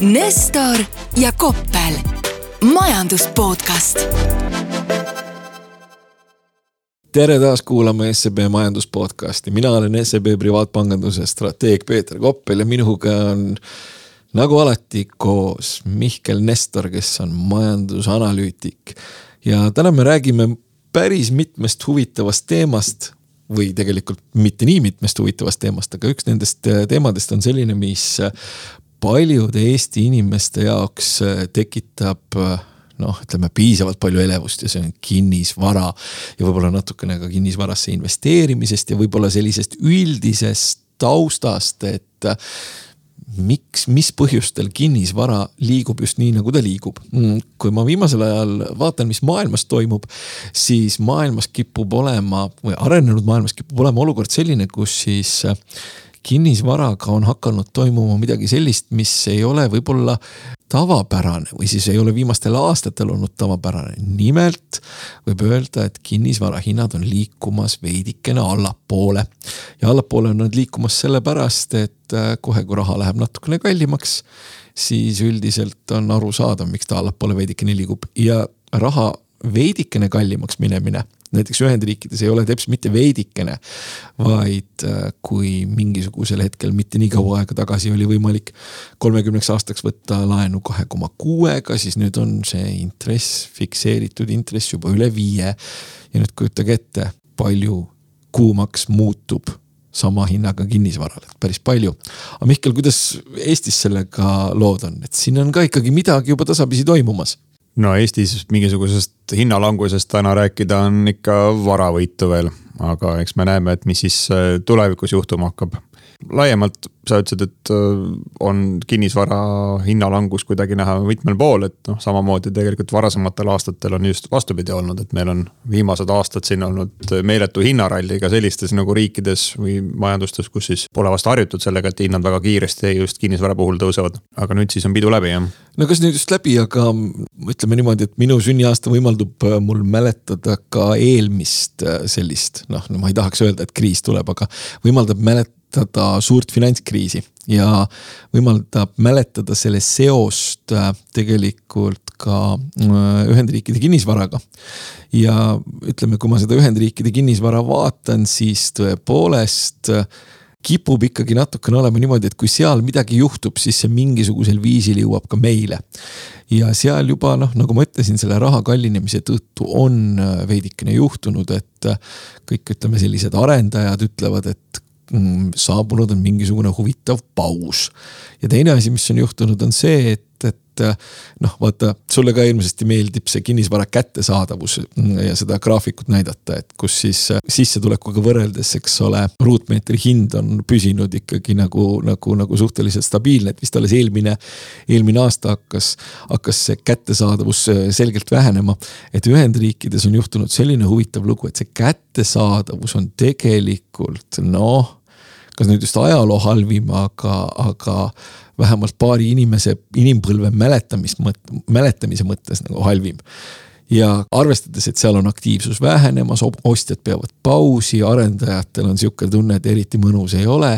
Nestor ja Koppel, majandus podcast. tere taas kuulama SEB majandus podcasti, mina olen SEB privaatkapanganduse strateeg Peeter Koppel ja minuga on nagu alati koos Mihkel Nestor, kes on majandusanalüütik. ja täna me räägime päris mitmest huvitavast teemast või tegelikult mitte nii mitmest huvitavast teemast, aga üks nendest teemadest on selline, mis paljude Eesti inimeste jaoks tekitab noh, ütleme piisavalt palju elevust ja see on kinnisvara. ja võib-olla natukene ka kinnisvarasse investeerimisest ja võib-olla sellisest üldisest taustast, et miks, mis põhjustel kinnisvara liigub just nii, nagu ta liigub. Mm, kui ma viimasel ajal vaatan, mis maailmas toimub, siis maailmas kipub olema või arenenud maailmas kipub olema olukord selline, kus siis kinnisvaraga on hakanud toimuma midagi sellist, mis ei ole võib-olla tavapärane või siis ei ole viimastel aastatel olnud tavapärane. nimelt võib öelda, et kinnisvara hinnad on liikumas veidikene allapoole. ja allapoole on nad liikumas sellepärast, et äh, kohe, kui raha läheb natukene kallimaks, siis üldiselt on arusaadav, miks ta allapoole veidikene liigub ja raha veidikene kallimaks minemine näiteks Ühendriikides ei ole teps mitte veidikene, vaid äh, kui mingisugusel hetkel mitte nii kaua aega tagasi oli võimalik kolmekümneks aastaks võtta laenu kahe koma kuuega, siis nüüd on see intress, fikseeritud intress juba üle viie. ja nüüd kujutage ette, palju kuumaks muutub sama hinnaga kinnisvarale, päris palju. aga Mihkel, kuidas Eestis sellega lood on, et siin on ka ikkagi midagi juba tasapisi toimumas no Eestis mingisugusest hinnalangusest täna rääkida on ikka varavõitu veel, aga eks me näeme, et mis siis äh, tulevikus juhtuma hakkab. Laiemalt sa ütlesid, et äh, on kinnisvara hinnalangus kuidagi näha mitmel pool, et noh, samamoodi tegelikult varasematel aastatel on just vastupidi olnud, et meil on viimased aastad siin olnud meeletu hinnaralli ka sellistes nagu riikides või majandustes, kus siis pole vast harjutud sellega, et hinnad väga kiiresti just kinnisvara puhul tõusevad. aga nüüd siis on pidu läbi, jah? no kas nüüd just läbi, aga ütleme niimoodi, et minu sünniaasta võimaldab äh, mul mäletada ka eelmist äh, sellist, noh, no ma ei tahaks öelda, et kriis tuleb, aga võimaldab mäletada mäletada suurt finantskriisi ja võimaldab mäletada selle seost äh, tegelikult ka äh, Ühendriikide kinnisvaraga. ja ütleme, kui ma seda Ühendriikide kinnisvara vaatan, siis tõepoolest äh, kipub ikkagi natukene olema niimoodi, et kui seal midagi juhtub, siis see mingisugusel viisil jõuab ka meile. ja seal juba noh, nagu ma ütlesin, selle raha kallinemise tõttu on veidikene juhtunud, et kõik, ütleme sellised arendajad ütlevad, et saabunud on mingisugune huvitav paus. ja teine asi, mis on juhtunud, on see, et, et noh, vaata sulle ka ilmsesti meeldib see kinnisvara kättesaadavus mm, ja seda graafikut näidata, et kus siis sissetulekuga võrreldes, eks ole, ruutmeetri hind on püsinud ikkagi nagu, nagu, nagu suhteliselt stabiilne, et vist alles eelmine, eelmine aasta hakkas, hakkas see kättesaadavus selgelt vähenema. et Ühendriikides on juhtunud selline huvitav lugu, et see kättesaadavus on tegelikult noh kas nüüd just ajaloo halvim, aga, aga vähemalt paari inimese, inimpõlve mäletamist, mäletamise mõttes nagu halvim ja arvestades, et seal on aktiivsus vähenemas, ostjad peavad pausi, arendajatel on sihuke tunne, et eriti mõnus ei ole.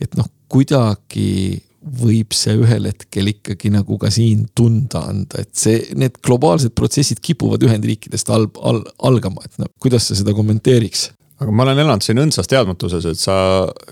et noh, kuidagi võib see ühel hetkel ikkagi nagu ka siin tunda anda, et see, need globaalsed protsessid kipuvad Ühendriikidest al, al, algama, et no kuidas sa seda kommenteeriks? Aga ma olen elanud siin õndsas teadmatuses, et sa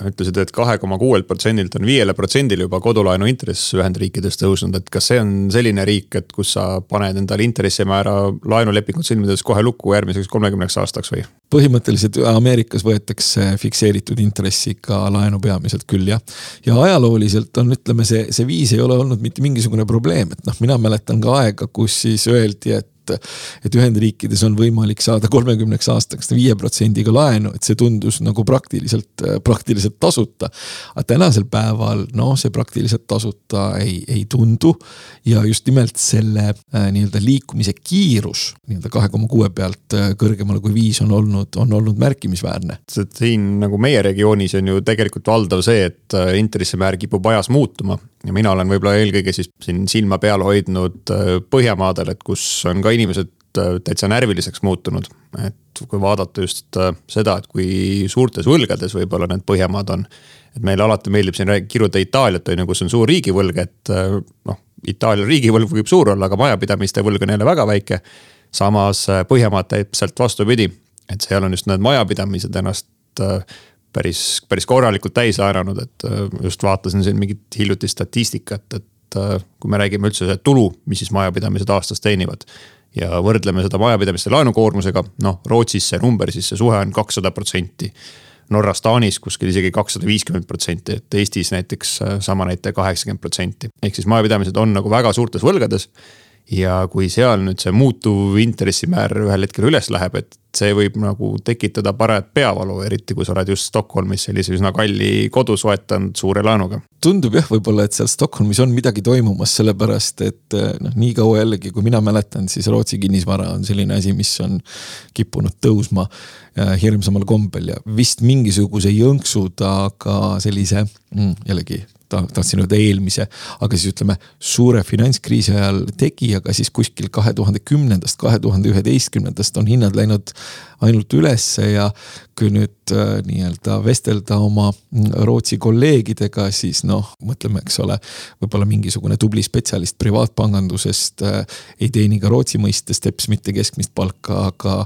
ütlesid et, et kahe koma kuuelt protsendilt on viiele protsendile juba kodulaenu intress Ühendriikides tõusnud, et kas see on selline riik, et kus sa paned endale intressimäära laenulepingut sõlmides kohe lukku järgmiseks kolmekümneks aastaks või? põhimõtteliselt Ameerikas võetakse fikseeritud intressiga laenu peamiselt küll jah. ja ajalooliselt on, ütleme, see, see viis ei ole olnud mitte mingisugune probleem, et noh, mina mäletan ka aega, kus siis öeldi, et et, et Ühendriikides on võimalik saada kolmekümneks aastaks viie protsendiga laenu, et see tundus nagu praktiliselt, praktiliselt tasuta. aga tänasel päeval noh, see praktiliselt tasuta ei, ei tundu ja just nimelt selle äh, nii-öelda liikumise kiirus nii-öelda kahe koma kuue pealt äh, kõrgemale kui viis on olnud, on olnud märkimisväärne. siin nagu meie regioonis on ju tegelikult valdav see, et äh, intressimäär kipub ajas muutuma ja mina olen võib-olla eelkõige siis siin silma peal hoidnud Põhjamaadel, et kus on ka inimesed täitsa närviliseks muutunud. et kui vaadata just seda, et kui suurtes võlgades võib-olla need Põhjamaad on et meile alati meeldib siin kiruda Itaaliat, on ju, kus on suur riigivõlg, et noh, Itaalia riigivõlg võib suur olla, aga majapidamiste võlg on jälle väga väike. samas Põhjamaad täpselt vastupidi, et seal on just need majapidamised ennast päris, päris korralikult täis laenanud, et just vaatasin siin mingit hiljutist statistikat, et kui me räägime üldse tulu, mis siis majapidamised aastas teenivad ja võrdleme seda majapidamiste laenukoormusega, noh Rootsis see number, siis see suhe on kakssada protsenti. Norras, Taanis kuskil isegi kakssada viiskümmend protsenti, et Eestis näiteks äh, sama näitaja kaheksakümmend protsenti. ehk siis majapidamised on nagu väga suurtes võlgades ja kui seal nüüd see muutuv intressimäär ühel hetkel üles läheb, et see võib nagu tekitada paremat peavalu, eriti kui sa oled just Stockholmis sellise üsna kalli kodu soetanud suure laenuga. tundub jah, võib-olla, et seal Stockholmis on midagi toimumas, sellepärast et noh, nii kaua jällegi, kui mina mäletan, siis Rootsi kinnisvara on selline asi, mis on kippunud tõusma äh, hirmsamal kombel ja vist mingisuguse jõnksu ta ka sellise mm, jällegi ta, tahtsin öelda eelmise, aga siis ütleme suure finantskriisi ajal tegi, aga siis kuskil kahe tuhande kümnendast, kahe tuhande üheteistkümnendast on hinnad läinud ainult ülesse ja kui nüüd äh, nii-öelda vestelda oma mm, Rootsi kolleegidega, siis noh, mõtleme, eks ole, võib-olla mingisugune tubli spetsialist privaatpangandusest äh, ei teeni ka Rootsi mõistes teps mitte keskmist palka, aga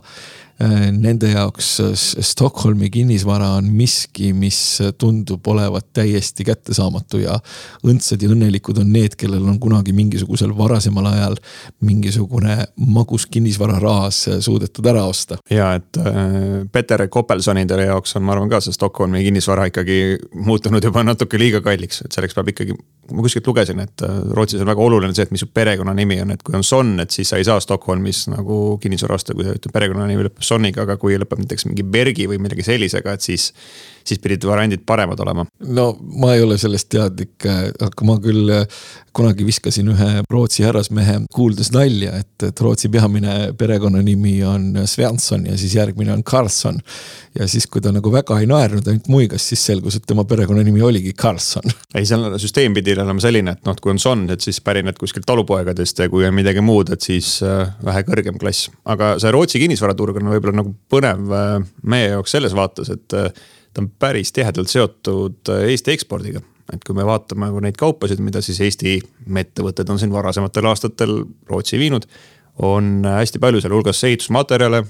nende jaoks äh, Stockholmi kinnisvara on miski, mis tundub olevat täiesti kättesaamatu ja õndsad ja õnnelikud on need, kellel on kunagi mingisugusel varasemal ajal mingisugune magus kinnisvararaas suudetud ära osta. ja et äh, Peter Koppelsonidele jaoks on, ma arvan ka see Stockholmi kinnisvara ikkagi muutunud juba natuke liiga kalliks, et selleks peab ikkagi ma kuskilt lugesin, et äh, Rootsis on väga oluline see, et mis su perekonnanimi on, et kui on Son, et siis sa ei saa Stockholmis nagu kinnisvara osta, kui sa ütled perekonnanimi lõpeb Soniga, aga kui lõpeb näiteks mingi Bergi või millegi sellisega, et siis siis pidid variandid paremad olema. no ma ei ole sellest teadlik, aga ma küll kunagi viskasin ühe Rootsi härrasmehe kuuldes nalja, et, et Rootsi peamine perekonnanimi on Svensson ja siis järgmine on Karlsson. ja siis, kui ta nagu väga ei naernud, ainult muigas, siis selgus, et tema perekonnanimi oligi Karlsson. ei, seal süsteem pidi olema selline, et noh, kui on son, et siis pärined kuskilt talupoegadest ja kui on midagi muud, et siis äh, vähe kõrgem klass. aga see Rootsi kinnisvaraturg on võib-olla nagu põnev äh, meie jaoks selles vaates, et äh, ta on päris tihedalt seotud äh, Eesti ekspordiga. et kui me vaatame nagu neid kaupasid, mida siis Eesti ettevõtted on siin varasematel aastatel Rootsi viinud. on hästi palju sealhulgas ehitusmaterjale,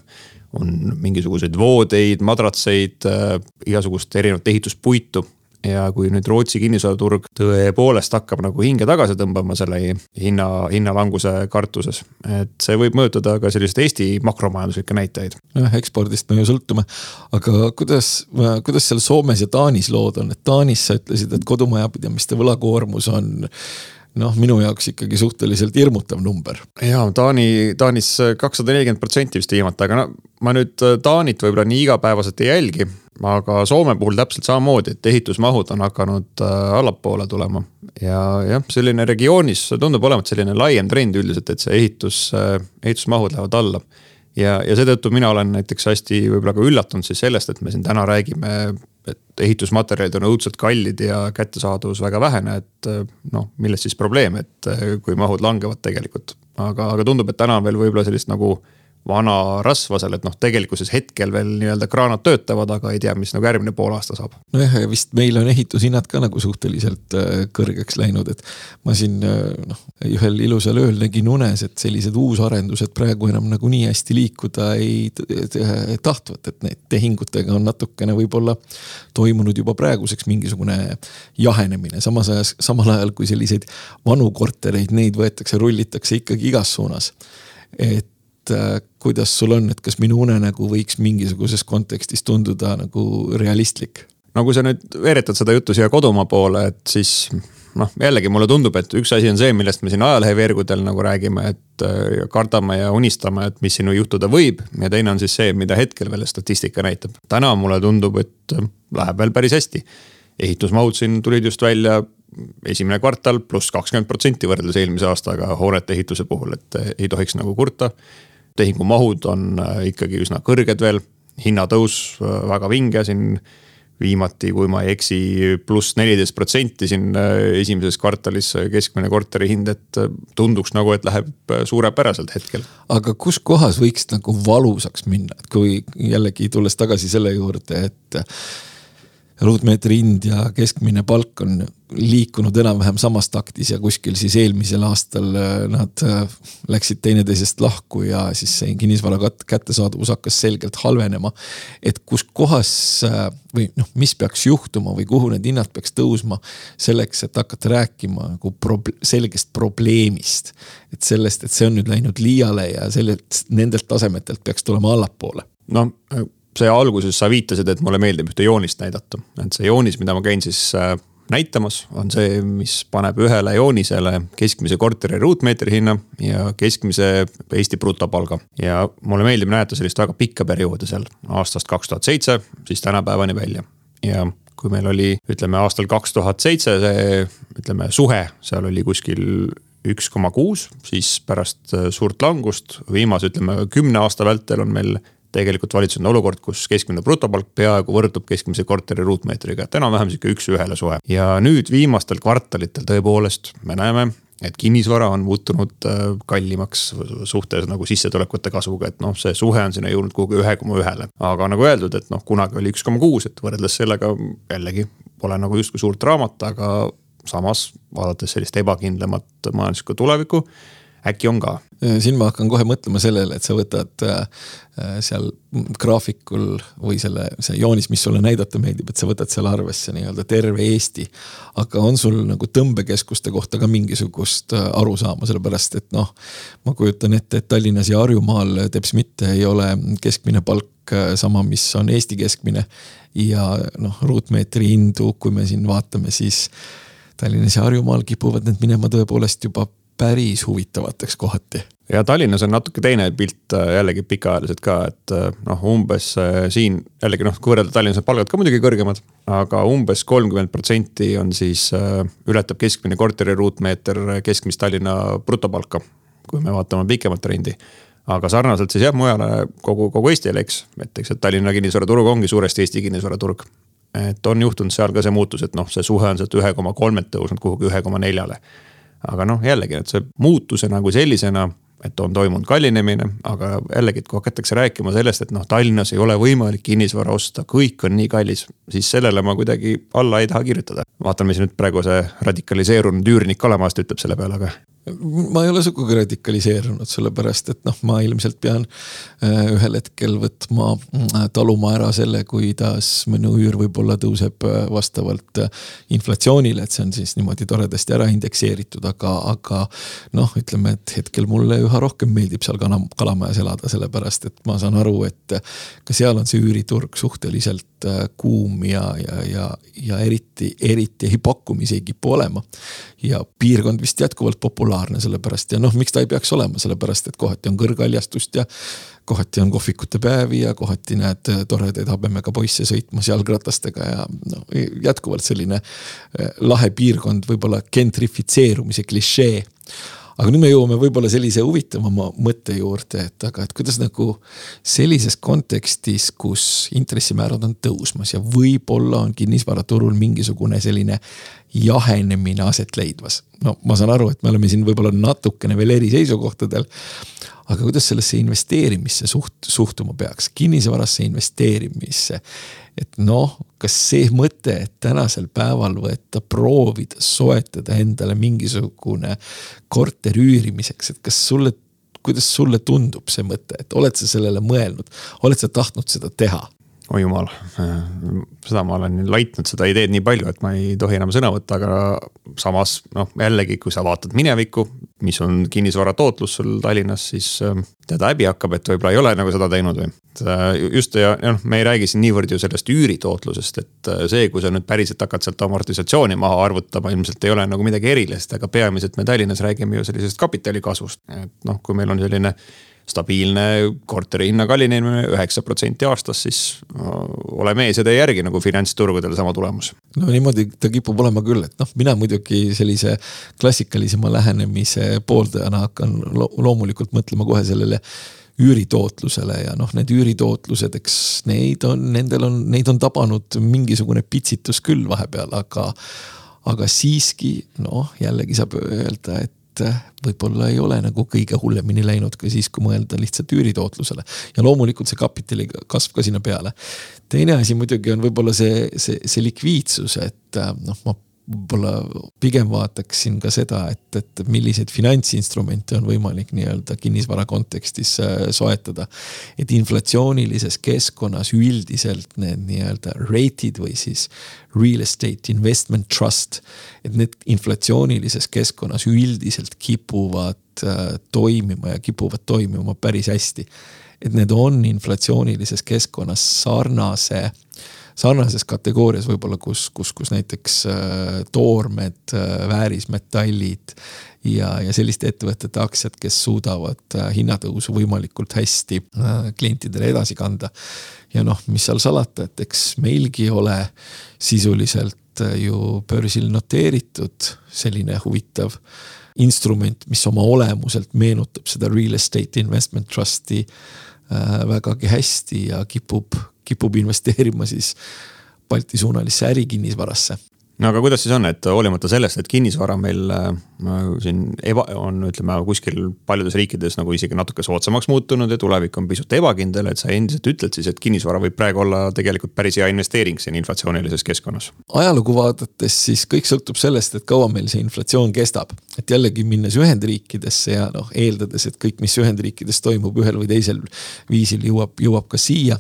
on mingisuguseid voodeid, madratseid äh,, igasugust erinevat ehituspuitu ja kui nüüd Rootsi kinnisvaraturg tõepoolest hakkab nagu hinge tagasi tõmbama selle hinna, hinnalanguse kartuses. et see võib mõjutada ka selliseid Eesti makromajanduslikke näitajaid. jah, ekspordist me ju sõltume. aga kuidas, kuidas seal Soomes ja Taanis lood on, et Taanis sa ütlesid, et kodumajapidamiste võlakoormus on noh, minu jaoks ikkagi suhteliselt hirmutav number. ja Taani, Taanis kakssada nelikümmend protsenti vist viimati, aga no ma nüüd Taanit võib-olla nii igapäevaselt ei jälgi aga Soome puhul täpselt samamoodi, et ehitusmahud on hakanud äh, allapoole tulema. ja jah, selline regioonis tundub olevat selline laiem trend üldiselt, et see ehitus, äh, ehitusmahud lähevad alla. ja, ja seetõttu mina olen näiteks hästi võib-olla ka üllatunud siis sellest, et me siin täna räägime, et ehitusmaterjalid on õudselt kallid ja kättesaadavus väga vähene, et äh, noh, milles siis probleem, et kui mahud langevad tegelikult. aga, aga tundub, et täna on veel võib-olla sellist nagu vana rasva seal, et noh, tegelikkuses hetkel veel nii-öelda kraanad töötavad, aga ei tea, mis nagu järgmine poolaasta saab. nojah, ja vist meil on ehitushinnad ka nagu suhteliselt äh, kõrgeks läinud, et ma siin äh, noh, ühel ilusal ööl nägin unes, et sellised uusarendused praegu enam nagu nii hästi liikuda ei tahtvat, et need tehingutega on natukene võib-olla toimunud juba praeguseks mingisugune jahenemine, samas ajas, samal ajal kui selliseid vanu kortereid, neid võetakse, rullitakse ikkagi igas suunas et et äh, kuidas sul on, et kas minu unenägu võiks mingisuguses kontekstis tunduda nagu realistlik? no kui sa nüüd veeretad seda juttu siia kodumaa poole, et siis noh, jällegi mulle tundub, et üks asi on see, millest me siin ajaleheveergudel nagu räägime, et äh, kardame ja unistame, et mis siin juhtuda võib. ja teine on siis see, mida hetkel veel statistika näitab. täna mulle tundub, et äh, läheb veel päris hästi. ehitusmahud siin tulid just välja esimene kvartal pluss kakskümmend protsenti võrreldes eelmise aastaga hoonete ehituse puhul, et ei tohiks nagu kurta tehingumahud on äh, ikkagi üsna kõrged veel, hinnatõus äh, väga vinge siin viimati, kui ma ei eksi, pluss neliteist protsenti siin äh, esimeses kvartalis keskmine korteri hind, et tunduks nagu, et läheb suurepäraselt hetkel. aga kus kohas võiks nagu valusaks minna, et kui jällegi tulles tagasi selle juurde, et ruutmeetri hind ja keskmine palk on liikunud enam-vähem samas taktis ja kuskil siis eelmisel aastal äh, nad äh, läksid teineteisest lahku ja siis see kinnisvara kättesaadavus hakkas selgelt halvenema. et kus kohas äh, või noh, mis peaks juhtuma või kuhu need hinnad peaks tõusma selleks, et hakata rääkima nagu proble selgest probleemist. et sellest, et see on nüüd läinud liiale ja sellelt, nendelt tasemetelt peaks tulema allapoole. no see alguses sa viitasid, et mulle meeldib ühte joonist näidata, et see joonis, mida ma käin siis näitamas, on see, mis paneb ühele joonisele keskmise korteri ruutmeetri hinna ja keskmise Eesti brutopalga. ja mulle meeldib näidata sellist väga pikka perioodi seal aastast kaks tuhat seitse, siis tänapäevani välja. ja kui meil oli, ütleme aastal kaks tuhat seitse see, ütleme suhe seal oli kuskil üks koma kuus, siis pärast suurt langust viimase, ütleme kümne aasta vältel on meil tegelikult valitsenud olukord, kus keskmine brutopalk peaaegu võrdub keskmise korteri ruutmeetriga, et enam-vähem sihuke üks-ühele suhe. ja nüüd viimastel kvartalitel tõepoolest me näeme, et kinnisvara on muutunud äh, kallimaks suhtes nagu sissetulekute kasvuga, et noh, see suhe on sinna jõudnud kuhugi ühe koma ühele. aga nagu öeldud, et noh, kunagi oli üks koma kuus, et võrreldes sellega jällegi pole nagu justkui suurt draamat, aga samas vaadates sellist ebakindlamat majanduslikku tulevikku äkki on ka? Äh, siin ma hakkan kohe mõtlema sellele, et sa võtad äh, äh, seal graafikul või selle, see joonis, mis sulle näidata meeldib, et sa võtad seal arvesse nii-öelda terve Eesti. aga on sul nagu tõmbekeskuste kohta ka mingisugust arusaama, sellepärast et noh, ma kujutan ette, et Tallinnas ja Harjumaal teps mitte ei ole keskmine palk sama, mis on Eesti keskmine. ja noh, ruutmeetri hindu, kui me siin vaatame, siis Tallinnas ja Harjumaal kipuvad need minema tõepoolest juba päris huvitavateks kohati. ja Tallinnas on natuke teine pilt äh, jällegi pikaajaliselt ka, et äh, noh, umbes äh, siin jällegi noh, kui võrrelda Tallinnas on palgad ka muidugi kõrgemad. aga umbes kolmkümmend protsenti on siis, ületab keskmine korteri ruutmeeter keskmist Tallinna brutopalka. kui me vaatame pikemat trendi aga sarnaselt siis jah, mujale kogu, kogu Eestile, eks, et eks, et Tallinna kinnisvaraturg ongi suuresti Eesti kinnisvaraturg. et on juhtunud seal ka see muutus, et noh, see suhe on sealt ühe koma kolmelt tõusnud kuhugi ühe koma neljale aga noh, jällegi, et see muutuse nagu sellisena, et on toimunud kallinemine, aga jällegi, et kui hakatakse rääkima sellest, et noh, Tallinnas ei ole võimalik kinnisvara osta, kõik on nii kallis, siis sellele ma kuidagi alla ei taha kirjutada. vaatan, mis nüüd praegu see radikaliseerunud üürnik Kalamaast ütleb selle peale, aga ma ei ole sugugi radikaliseerunud, sellepärast et noh, ma ilmselt pean äh, ühel hetkel võtma, äh, taluma ära selle, kuidas minu üür võib-olla tõuseb äh, vastavalt inflatsioonile, et see on siis niimoodi toredasti ära indekseeritud, aga, aga noh, ütleme, et hetkel mulle üha rohkem meeldib seal Kala, Kalamajas elada, sellepärast et ma saan aru, et ka seal on see üüriturg suhteliselt kuum ja, ja, ja, ja eriti, eriti pakkumisi ei kipu olema. ja piirkond vist jätkuvalt populaarne populaarne, sellepärast ja noh, miks ta ei peaks olema, sellepärast et kohati on kõrghaljastust ja kohati on kohvikute päevi ja kohati näed toredaid habemega poisse sõitmas jalgratastega ja no jätkuvalt selline eh, lahe piirkond, võib-olla gentrifitseerumise klišee aga nüüd me jõuame võib-olla sellise huvitavama mõtte juurde, et aga, et kuidas nagu sellises kontekstis, kus intressimäärad on tõusmas ja võib-olla on kinnisvaraturul mingisugune selline jahenemine aset leidvas. no ma saan aru, et me oleme siin võib-olla natukene veel eri seisukohtadel. Aga kuidas sellesse investeerimisse suht-, suhtuma peaks, kinnisvarasse investeerimisse. Et noh, kas see mõte, et tänasel päeval võtta, proovida soetada endale mingisugune korter üürimiseks, et kas sulle, kuidas sulle tundub see mõte, et oled sa sellele mõelnud, oled sa tahtnud seda teha? Oi jumal, seda ma olen laitnud seda ideed nii palju, et ma ei tohi enam sõna võtta, aga samas noh, jällegi, kui sa vaatad minevikku, mis on kinnisvara tootlus sul Tallinnas, siis tead häbi hakkab, et võib-olla ei ole nagu seda teinud või. Äh, just ja noh, me ei räägi siin niivõrd ju sellest üüritootlusest, et äh, see, kui sa nüüd päriselt hakkad sealt amortisatsiooni maha arvutama, ilmselt ei ole nagu midagi erilist, aga peamiselt me Tallinnas räägime ju sellisest kapitali kasvust, et noh, kui meil on selline stabiilne korteri hinna kallinemine üheksa protsenti aastas, siis ole mees ja tee järgi nagu finantsturgudel sama tulemus. no niimoodi ta kipub olema küll, et noh, mina muidugi sellise klassikalisema lähenemise pooldajana hakkan lo loomulikult mõtlema kohe sellele üüritootlusele ja noh, need üüritootlused, eks neid on, nendel on, neid on tabanud mingisugune pitsitus küll vahepeal, aga aga siiski noh, jällegi saab öelda, et võib-olla ei ole nagu kõige hullemini läinud ka siis, kui mõelda lihtsalt üüritootlusele. ja loomulikult see kapitali kasv ka sinna peale. teine asi muidugi on võib-olla see, see, see likviidsus, et noh, ma võib-olla pigem vaataksin ka seda, et, et milliseid finantsinstrumente on võimalik nii-öelda kinnisvara kontekstis äh, soetada. et inflatsioonilises keskkonnas üldiselt need nii-öelda rated või siis real estate investment trust. et need inflatsioonilises keskkonnas üldiselt kipuvad äh, toimima ja kipuvad toimima päris hästi. et need on inflatsioonilises keskkonnas sarnase sarnases kategoorias võib-olla, kus, kus, kus näiteks äh, toormed äh,, väärismetallid ja, ja selliste ettevõtete aktsiad, kes suudavad äh, hinnatõusu võimalikult hästi klientidele edasi kanda. ja noh, mis seal salata, et eks meilgi ole sisuliselt ju börsil noteeritud selline huvitav instrument, mis oma olemuselt meenutab seda real estate investment trust'i vägagi hästi ja kipub kipub investeerima siis Balti-suunalisse ärikinnisvarasse no aga kuidas siis on, et hoolimata sellest, et kinnisvara meil äh, siin eba, on, ütleme kuskil paljudes riikides nagu isegi natuke soodsamaks muutunud ja tulevik on pisut ebakindel, et sa endiselt ütled siis, et kinnisvara võib praegu olla tegelikult päris hea investeering siin inflatsioonilises keskkonnas. ajalugu vaadates siis kõik sõltub sellest, et kaua meil see inflatsioon kestab. et jällegi minnes Ühendriikidesse ja noh, eeldades, et kõik, mis Ühendriikides toimub ühel või teisel viisil jõuab, jõuab ka siia,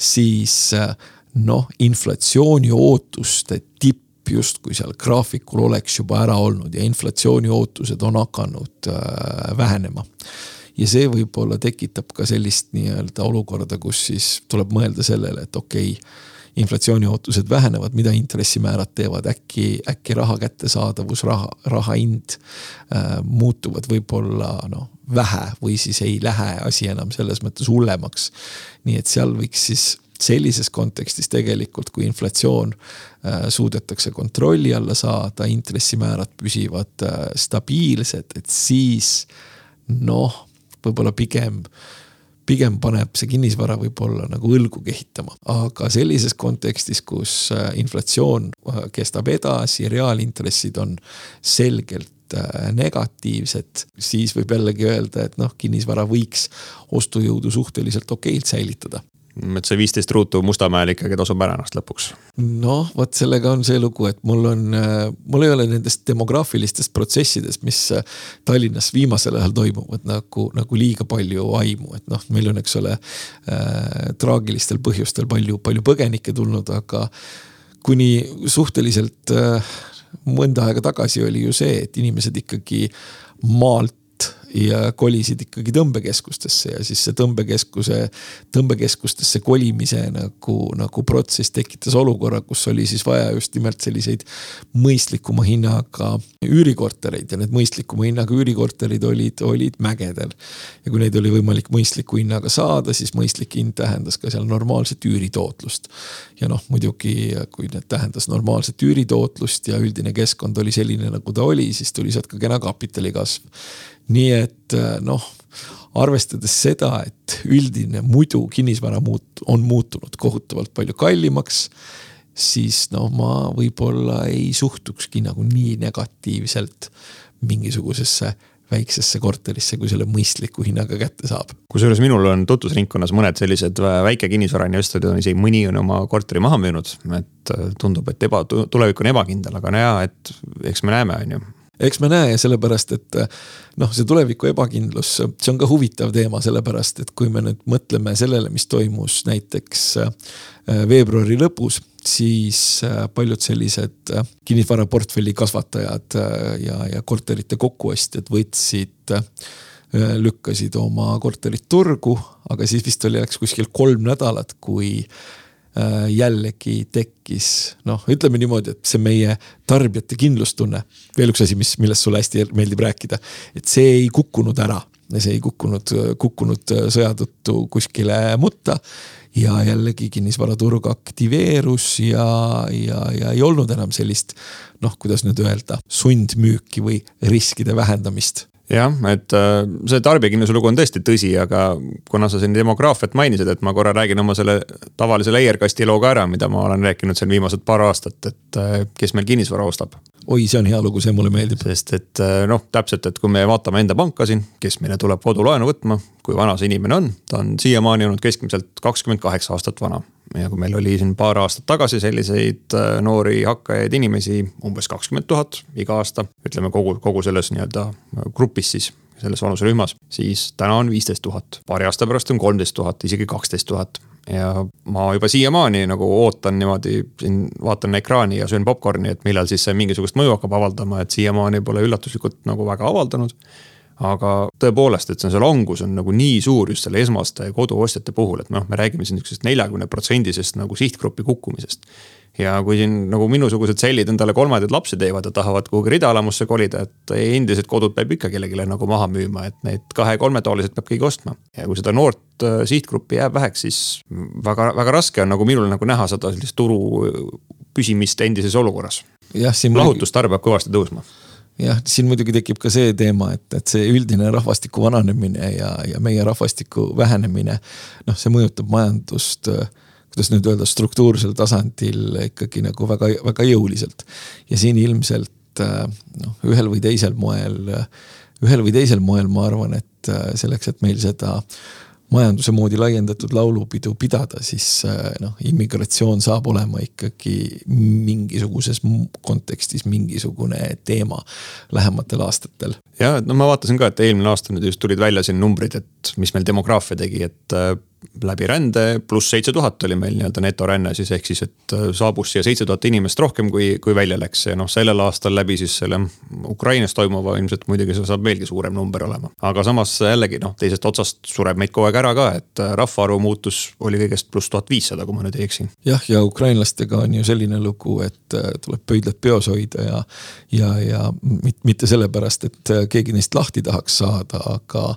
siis äh, noh, inflatsiooni ootuste tipp justkui seal graafikul oleks juba ära olnud ja inflatsiooni ootused on hakanud äh, vähenema. ja see võib-olla tekitab ka sellist nii-öelda olukorda, kus siis tuleb mõelda sellele, et okei okay, inflatsiooni ootused vähenevad, mida intressimäärad teevad, äkki, äkki raha kättesaadavus, raha, raha hind äh, muutuvad võib-olla noh, vähe või siis ei lähe asi enam selles mõttes hullemaks. nii et seal võiks siis sellises kontekstis tegelikult, kui inflatsioon äh, suudetakse kontrolli alla saada, intressimäärad püsivad äh, stabiilsed, et siis noh, võib-olla pigem pigem paneb see kinnisvara võib-olla nagu õlgu kehitama, aga sellises kontekstis, kus äh, inflatsioon kestab edasi, reaalintressid on selgelt negatiivsed, siis võib jällegi öelda, et noh, kinnisvara võiks ostujõudu suhteliselt okeilt säilitada et see viisteist ruutu Mustamäel ikkagi tasub ära ennast lõpuks. noh, vot sellega on see lugu, et mul on, mul ei ole nendest demograafilistest protsessidest, mis Tallinnas viimasel ajal toimuvad nagu, nagu liiga palju aimu, et noh, meil on, eks ole äh,, traagilistel põhjustel palju, palju põgenikke tulnud, aga kuni suhteliselt äh, mõnda aega tagasi oli ju see, et inimesed ikkagi maalt ja kolisid ikkagi tõmbekeskustesse ja siis see tõmbekeskuse, tõmbekeskustesse kolimise nagu, nagu protsess tekitas olukorra, kus oli siis vaja just nimelt selliseid mõistlikuma hinnaga üürikortereid ja need mõistlikuma hinnaga üürikorterid olid, olid mägedel. ja kui neid oli võimalik mõistliku hinnaga saada, siis mõistlik hind tähendas ka seal normaalset üüritootlust. ja noh, muidugi kui need tähendas normaalset üüritootlust ja üldine keskkond oli selline, nagu ta oli, siis tuli sealt ka kena kapitali kasv nii et äh, noh, arvestades seda, et üldine muidu kinnisvara muut-, on muutunud kohutavalt palju kallimaks, siis noh, ma võib-olla ei suhtukski nagu nii negatiivselt mingisugusesse väiksesse korterisse, kui selle mõistliku hinnaga kätte saab. kusjuures minul on tutvusringkonnas mõned sellised väike kinnisvarainvestorid on isegi mõni on oma korteri maha müünud, et äh, tundub, et eba, tulevik on ebakindel, aga no jaa, et eks me näeme, on ju eks me näe, sellepärast et noh, see tuleviku ebakindlus, see on ka huvitav teema, sellepärast et kui me nüüd mõtleme sellele, mis toimus näiteks äh, veebruari lõpus, siis äh, paljud sellised äh, kinnisvaraportfelli kasvatajad ja, ja korterite kokkuostjad võtsid lükkasid oma korterit turgu, aga siis vist oli, läks kuskil kolm nädalat, kui jällegi tekkis noh, ütleme niimoodi, et see meie tarbijate kindlustunne. veel üks asi, mis, millest sulle hästi meeldib rääkida, et see ei kukkunud ära ja see ei kukkunud, kukkunud sõja tõttu kuskile mutta. ja jällegi kinnisvaraturg aktiveerus ja, ja, ja ei olnud enam sellist noh, kuidas nüüd öelda, sundmüüki või riskide vähendamist jah, et äh, see tarbijakindluse lugu on tõesti tõsi, aga kuna sa siin demograafiat mainisid, et ma korra räägin oma selle tavalise layer'kasti loo ka ära, mida ma olen rääkinud siin viimased paar aastat, et äh, kes meil kinnisvara ostab. Oi, see on hea lugu, see mulle meeldib. sest et äh, noh, täpselt, et kui me vaatame enda panka siin, kes meile tuleb kodulaenu võtma, kui vana see inimene on, ta on siiamaani olnud keskmiselt kakskümmend kaheksa aastat vana ja kui meil oli siin paar aastat tagasi selliseid noori hakkajaid inimesi umbes kakskümmend tuhat iga aasta, ütleme kogu, kogu selles nii-öelda grupis grupis siis, selles vanuserühmas, siis täna on viisteist tuhat. paari aasta pärast on kolmteist tuhat, isegi kaksteist tuhat. Ja ma juba siiamaani nagu ootan niimoodi siin, vaatan ekraani ja söön popkorni, et millal siis see mingisugust mõju hakkab avaldama, et siiamaani pole üllatuslikult nagu väga avaldanud. Aga tõepoolest, et see, see langus on nagu nii suur just selle esmaste koduostjate puhul, et noh, me räägime siin niisugusest neljakümne protsendisest nagu sihtgrupi kukkumisest ja kui siin nagu minusugused sellid endale kolmandaid lapsi teevad ja tahavad kuhugi ridaelamusse kolida, et endised kodud peab ikka kellelegi nagu maha müüma, et need kahe-kolmetoalised peab keegi ostma. ja kui seda noort äh, sihtgruppi jääb väheks, siis väga, väga raske on nagu minul nagu näha seda sellist turu püsimist endises olukorras. lahutustarve peab kõvasti tõusma jah, siin muidugi tekib ka see teema, et, et see üldine rahvastiku vananemine ja, ja meie rahvastiku vähenemine, noh, see mõjutab majandust äh, kuidas nüüd öelda, struktuursel tasandil ikkagi nagu väga, väga jõuliselt. ja siin ilmselt äh, noh, ühel või teisel moel, ühel või teisel moel ma arvan, et äh, selleks, et meil seda majanduse moodi laiendatud laulupidu pidada, siis äh, noh, immigratsioon saab olema ikkagi mingisuguses kontekstis mingisugune teema lähematel aastatel. ja, no ma vaatasin ka, et eelmine aasta nüüd just tulid välja siin numbrid, et mis meil demograafia tegi, et läbi rände, pluss seitse tuhat oli meil nii-öelda netoränne siis ehk siis, et äh, saabus siia seitse tuhat inimest rohkem, kui, kui välja läks ja noh, sellel aastal läbi siis selle Ukrainas toimuva ilmselt muidugi see saab veelgi suurem number olema. aga samas jällegi noh, teisest otsast sureb meid kogu aeg ära ka, et äh, rahvaarvu muutus oli kõigest pluss tuhat viissada, kui ma nüüd ei eksi. jah, ja ukrainlastega on ju selline lugu, et äh, tuleb pöidlad peos hoida ja, ja, ja mitte sellepärast, et keegi neist lahti tahaks saada, aga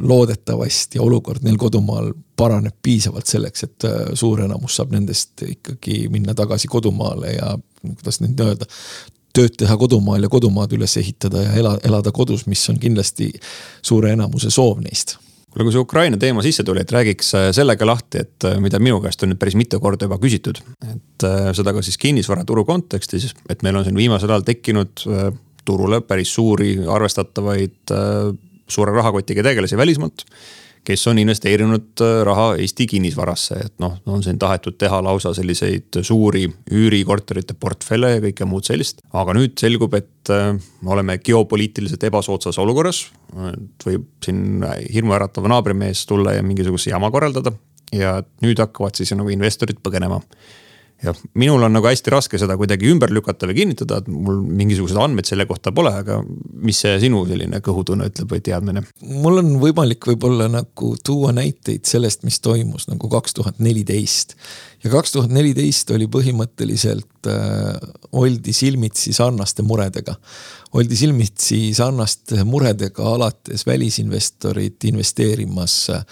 loodetavasti olukord neil kodumaal paraneb piisavalt selleks, et äh, suur enamus saab nendest ikkagi minna tagasi kodumaale ja kuidas nüüd öelda tööd teha kodumaal ja kodumaad üles ehitada ja ela, elada kodus, mis on kindlasti suure enamuse soov neist kuule, kui see Ukraina teema sisse tuli, et räägiks äh, sellega lahti, et mida minu käest on nüüd päris mitu korda juba küsitud. et seda ka siis kinnisvaraturu kontekstis, et meil on siin viimasel ajal tekkinud turule päris suuri arvestatavaid suure rahakotiga tegelasi välismaalt kes on investeerinud äh, raha Eesti kinnisvarasse, et noh, on siin tahetud teha lausa selliseid suuri üürikorterite portfelle ja kõike muud sellist. aga nüüd selgub, et äh, me oleme geopoliitiliselt ebasoodsas olukorras. võib siin hirmuäratav naabrimees tulla ja mingisuguse jama korraldada ja nüüd hakkavad siis nagu investorid põgenema ja minul on nagu hästi raske seda kuidagi ümber lükata või kinnitada, et mul mingisuguseid andmeid selle kohta pole, aga mis see sinu selline kõhutunne ütleb või teadmine? mul on võimalik võib-olla nagu tuua näiteid sellest, mis toimus nagu kaks tuhat neliteist. ja kaks tuhat neliteist oli põhimõtteliselt äh,, oldi silmitsi sarnaste muredega. oldi silmitsi sarnaste muredega alates välisinvestorid investeerimas äh,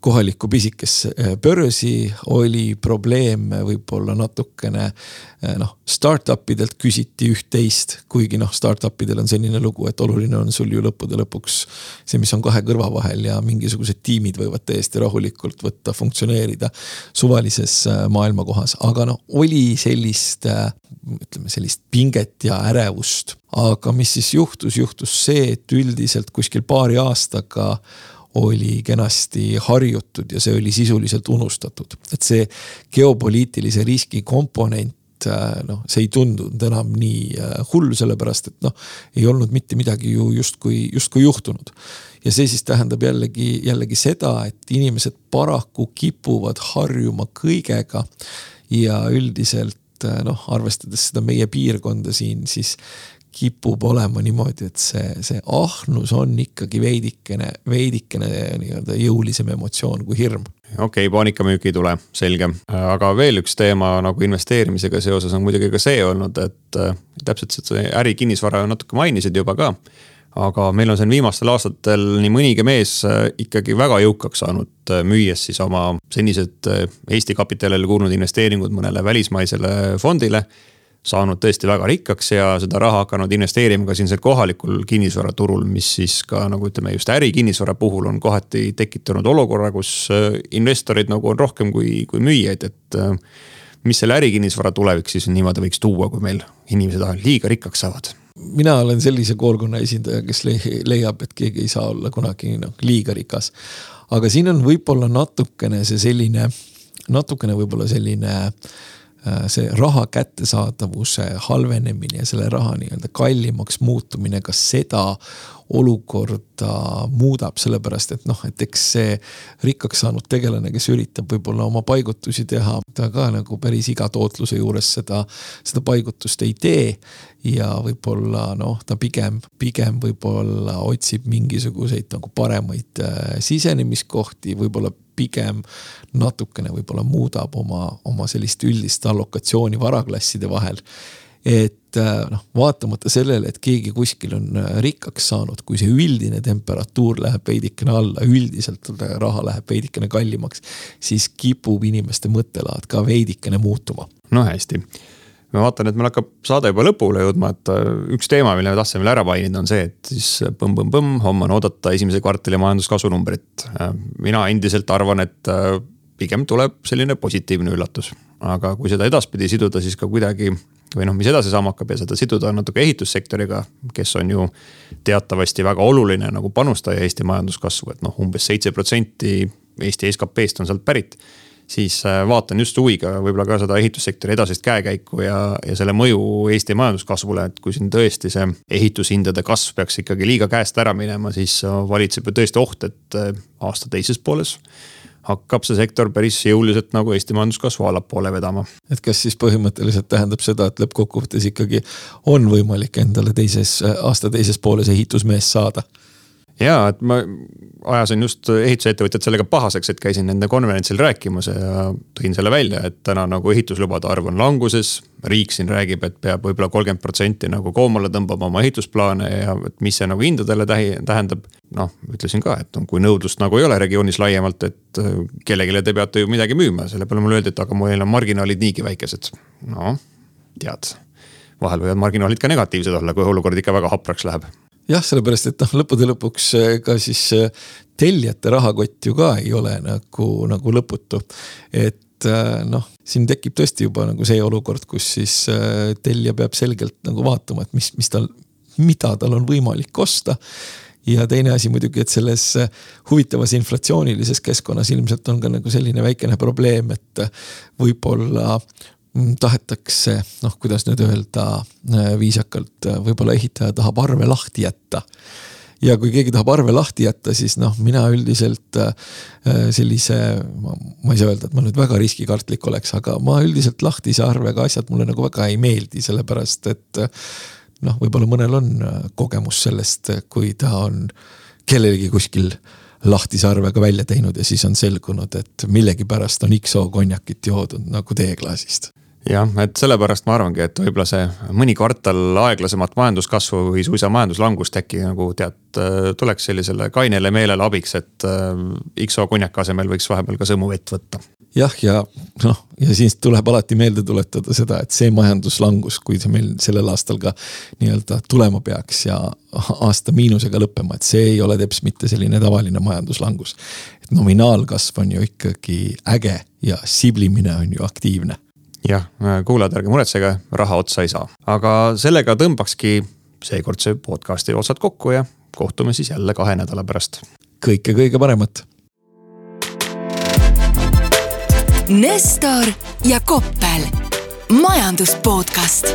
kohalikku pisikesse äh, börsi, oli probleem võib-olla natukene äh, noh, startup idelt küsiti üht-teist, kuigi noh, startup idel on selline lugu, et oluline on sul ju lõppude lõpuks see, mis on kahe kõrva vahel ja mingisugused tiimid võivad täiesti rahulikult võtta, funktsioneerida suvalises maailmakohas, aga noh, oli sellist ütleme sellist pinget ja ärevust. aga mis siis juhtus, juhtus see, et üldiselt kuskil paari aastaga oli kenasti harjutud ja see oli sisuliselt unustatud. et see geopoliitilise riski komponent äh, noh, see ei tundunud enam nii äh, hull, sellepärast et noh, ei olnud mitte midagi ju justkui, justkui juhtunud. ja see siis tähendab jällegi, jällegi seda, et inimesed paraku kipuvad harjuma kõigega. ja üldiselt äh, noh, arvestades seda meie piirkonda siin, siis kipub olema niimoodi, et see, see ahnus on ikkagi veidikene, veidikene nii-öelda jõulisem emotsioon kui hirm. okei okay,, paanikamüük ei tule, selge. aga veel üks teema nagu investeerimisega seoses on muidugi ka see olnud, et äh, täpselt see ärikinnisvara natuke mainisid juba ka aga meil on siin viimastel aastatel nii mõnigi mees äh, ikkagi väga jõukaks saanud, äh, müües siis oma senised Eesti kapitalile kuulunud investeeringud mõnele välismaisele fondile saanud tõesti väga rikkaks ja seda raha hakanud investeerima ka siin kohalikul kinnisvaraturul, mis siis ka nagu ütleme, just ärikinnisvara puhul on kohati tekitanud olukorra, kus investorid nagu on rohkem kui, kui müüjaid, et mis selle ärikinnisvara tulevik siis niimoodi võiks tuua, kui meil inimesed liiga rikkaks saavad? mina olen sellise koolkonna esindaja, kes leiab, et keegi ei saa olla kunagi noh, liiga rikas. aga siin on võib-olla natukene see selline, natukene võib-olla selline äh, see raha kättesaadavuse halvenemine ja selle raha nii-öelda kallimaks muutumine, kas seda olukorda muudab, sellepärast et noh, et eks see rikkaks saanud tegelane, kes üritab võib-olla oma paigutusi teha, ta ka nagu päris iga tootluse juures seda, seda paigutust ei tee. ja võib-olla noh, ta pigem, pigem võib-olla otsib mingisuguseid nagu paremaid äh, sisenemiskohti, võib-olla pigem natukene võib-olla muudab oma, oma sellist üldist allokatsiooni varaklasside vahel et äh, noh, vaatamata sellele, et keegi kuskil on äh, rikkaks saanud, kui see üldine temperatuur läheb veidikene alla, üldiselt raha läheb veidikene kallimaks, siis kipub inimeste mõttelaad ka veidikene muutuma. no hästi ma vaatan, et meil hakkab saade juba lõpule jõudma, et äh, üks teema, mille me tahtsime veel ära mainida, on see, et siis põmm-põmm-põmm, homme on oodata esimese kvartali majanduskasvu numbrit. mina endiselt arvan, et pigem tuleb selline positiivne üllatus, aga kui seda edaspidi siduda, siis ka kuidagi või noh, mis edasi saama hakkab ja seda siduda natuke ehitussektoriga, kes on ju teatavasti väga oluline nagu panustaja Eesti majanduskasvu, et noh umbes, umbes seitse protsenti Eesti SKP-st on sealt pärit. Siis äh, vaatan just huviga võib-olla ka seda ehitussektori edasist käekäiku ja, ja selle mõju Eesti majanduskasvule, et kui siin tõesti see ehitushindade kasv peaks ikkagi liiga käest ära minema, siis valitseb ju tõesti oht, et äh, aasta teises pooles hakkab see sektor päris jõuliselt nagu Eesti majanduskasvu allapoole vedama. et kas siis põhimõtteliselt tähendab seda, et lõppkokkuvõttes ikkagi on võimalik endale teises, aasta teises pooles ehitusmees saada? Ja, et ma ajasin just ehitusettevõtjad sellega pahaseks, et käisin nende konverentsil rääkimas ja tõin selle välja, et täna nagu ehituslubade arv on languses. riik siin räägib, et peab võib-olla kolmkümmend protsenti nagu koomale tõmbama oma ehitusplaane ja et mis see nagu hindadele tähi, tähendab. noh, ütlesin ka, et kui nõudlust nagu ei ole regioonis laiemalt, et kellelegi te peate ju midagi müüma, selle peale mulle öeldi, et aga meil on marginaalid niigi väikesed. no tead vahel võivad marginaalid ka negatiivsed olla, kui olukord ikka väga hapraks läheb jah, sellepärast et noh, lõppude lõpuks ka siis äh, tellijate rahakott ju ka ei ole nagu, nagu lõputu. et äh, noh, siin tekib tõesti juba nagu see olukord, kus siis tellija peab selgelt nagu vaatama, et mis, mis tal, mida tal on võimalik osta ja teine asi muidugi, et selles huvitavas inflatsioonilises keskkonnas ilmselt on ka nagu selline väikene probleem, et võib-olla tahetakse, noh, kuidas nüüd öelda äh, viisakalt, äh, võib-olla ehitaja tahab arve lahti jätta. ja kui keegi tahab arve lahti jätta, siis noh, mina üldiselt äh, sellise, ma ei saa öelda, et ma nüüd väga riskikartlik oleks, aga ma üldiselt lahtise arvega asjad mulle nagu väga ei meeldi, sellepärast et noh, võib-olla mõnel on kogemus sellest, kui ta on kellelgi kuskil lahtise arvega välja teinud ja siis on selgunud, et millegipärast on XO konjakit joodud nagu teeklaasist jah, et sellepärast ma arvangi, et võib-olla see mõni kvartal aeglasemat majanduskasvu või suisa majanduslangust äkki nagu tead, tuleks sellisele kainele meelele abiks, et äh, XO konjaka asemel võiks vahepeal ka sõmu vett võtta. jah, ja noh, ja siis tuleb alati meelde tuletada seda, et see majanduslangus, kui see meil sellel aastal ka nii-öelda tulema peaks ja aasta miinusega lõppema, et see ei ole teps mitte selline tavaline majanduslangus. et nominaalkasv on ju ikkagi äge ja siblimine on ju aktiivne jah, kuulajad, ärge muretsege, raha otsa ei saa. aga sellega tõmbakski seekordse podcast'i otsad kokku ja kohtume siis jälle kahe nädala pärast. kõike kõige paremat. Nestor ja Koppel, majandus podcast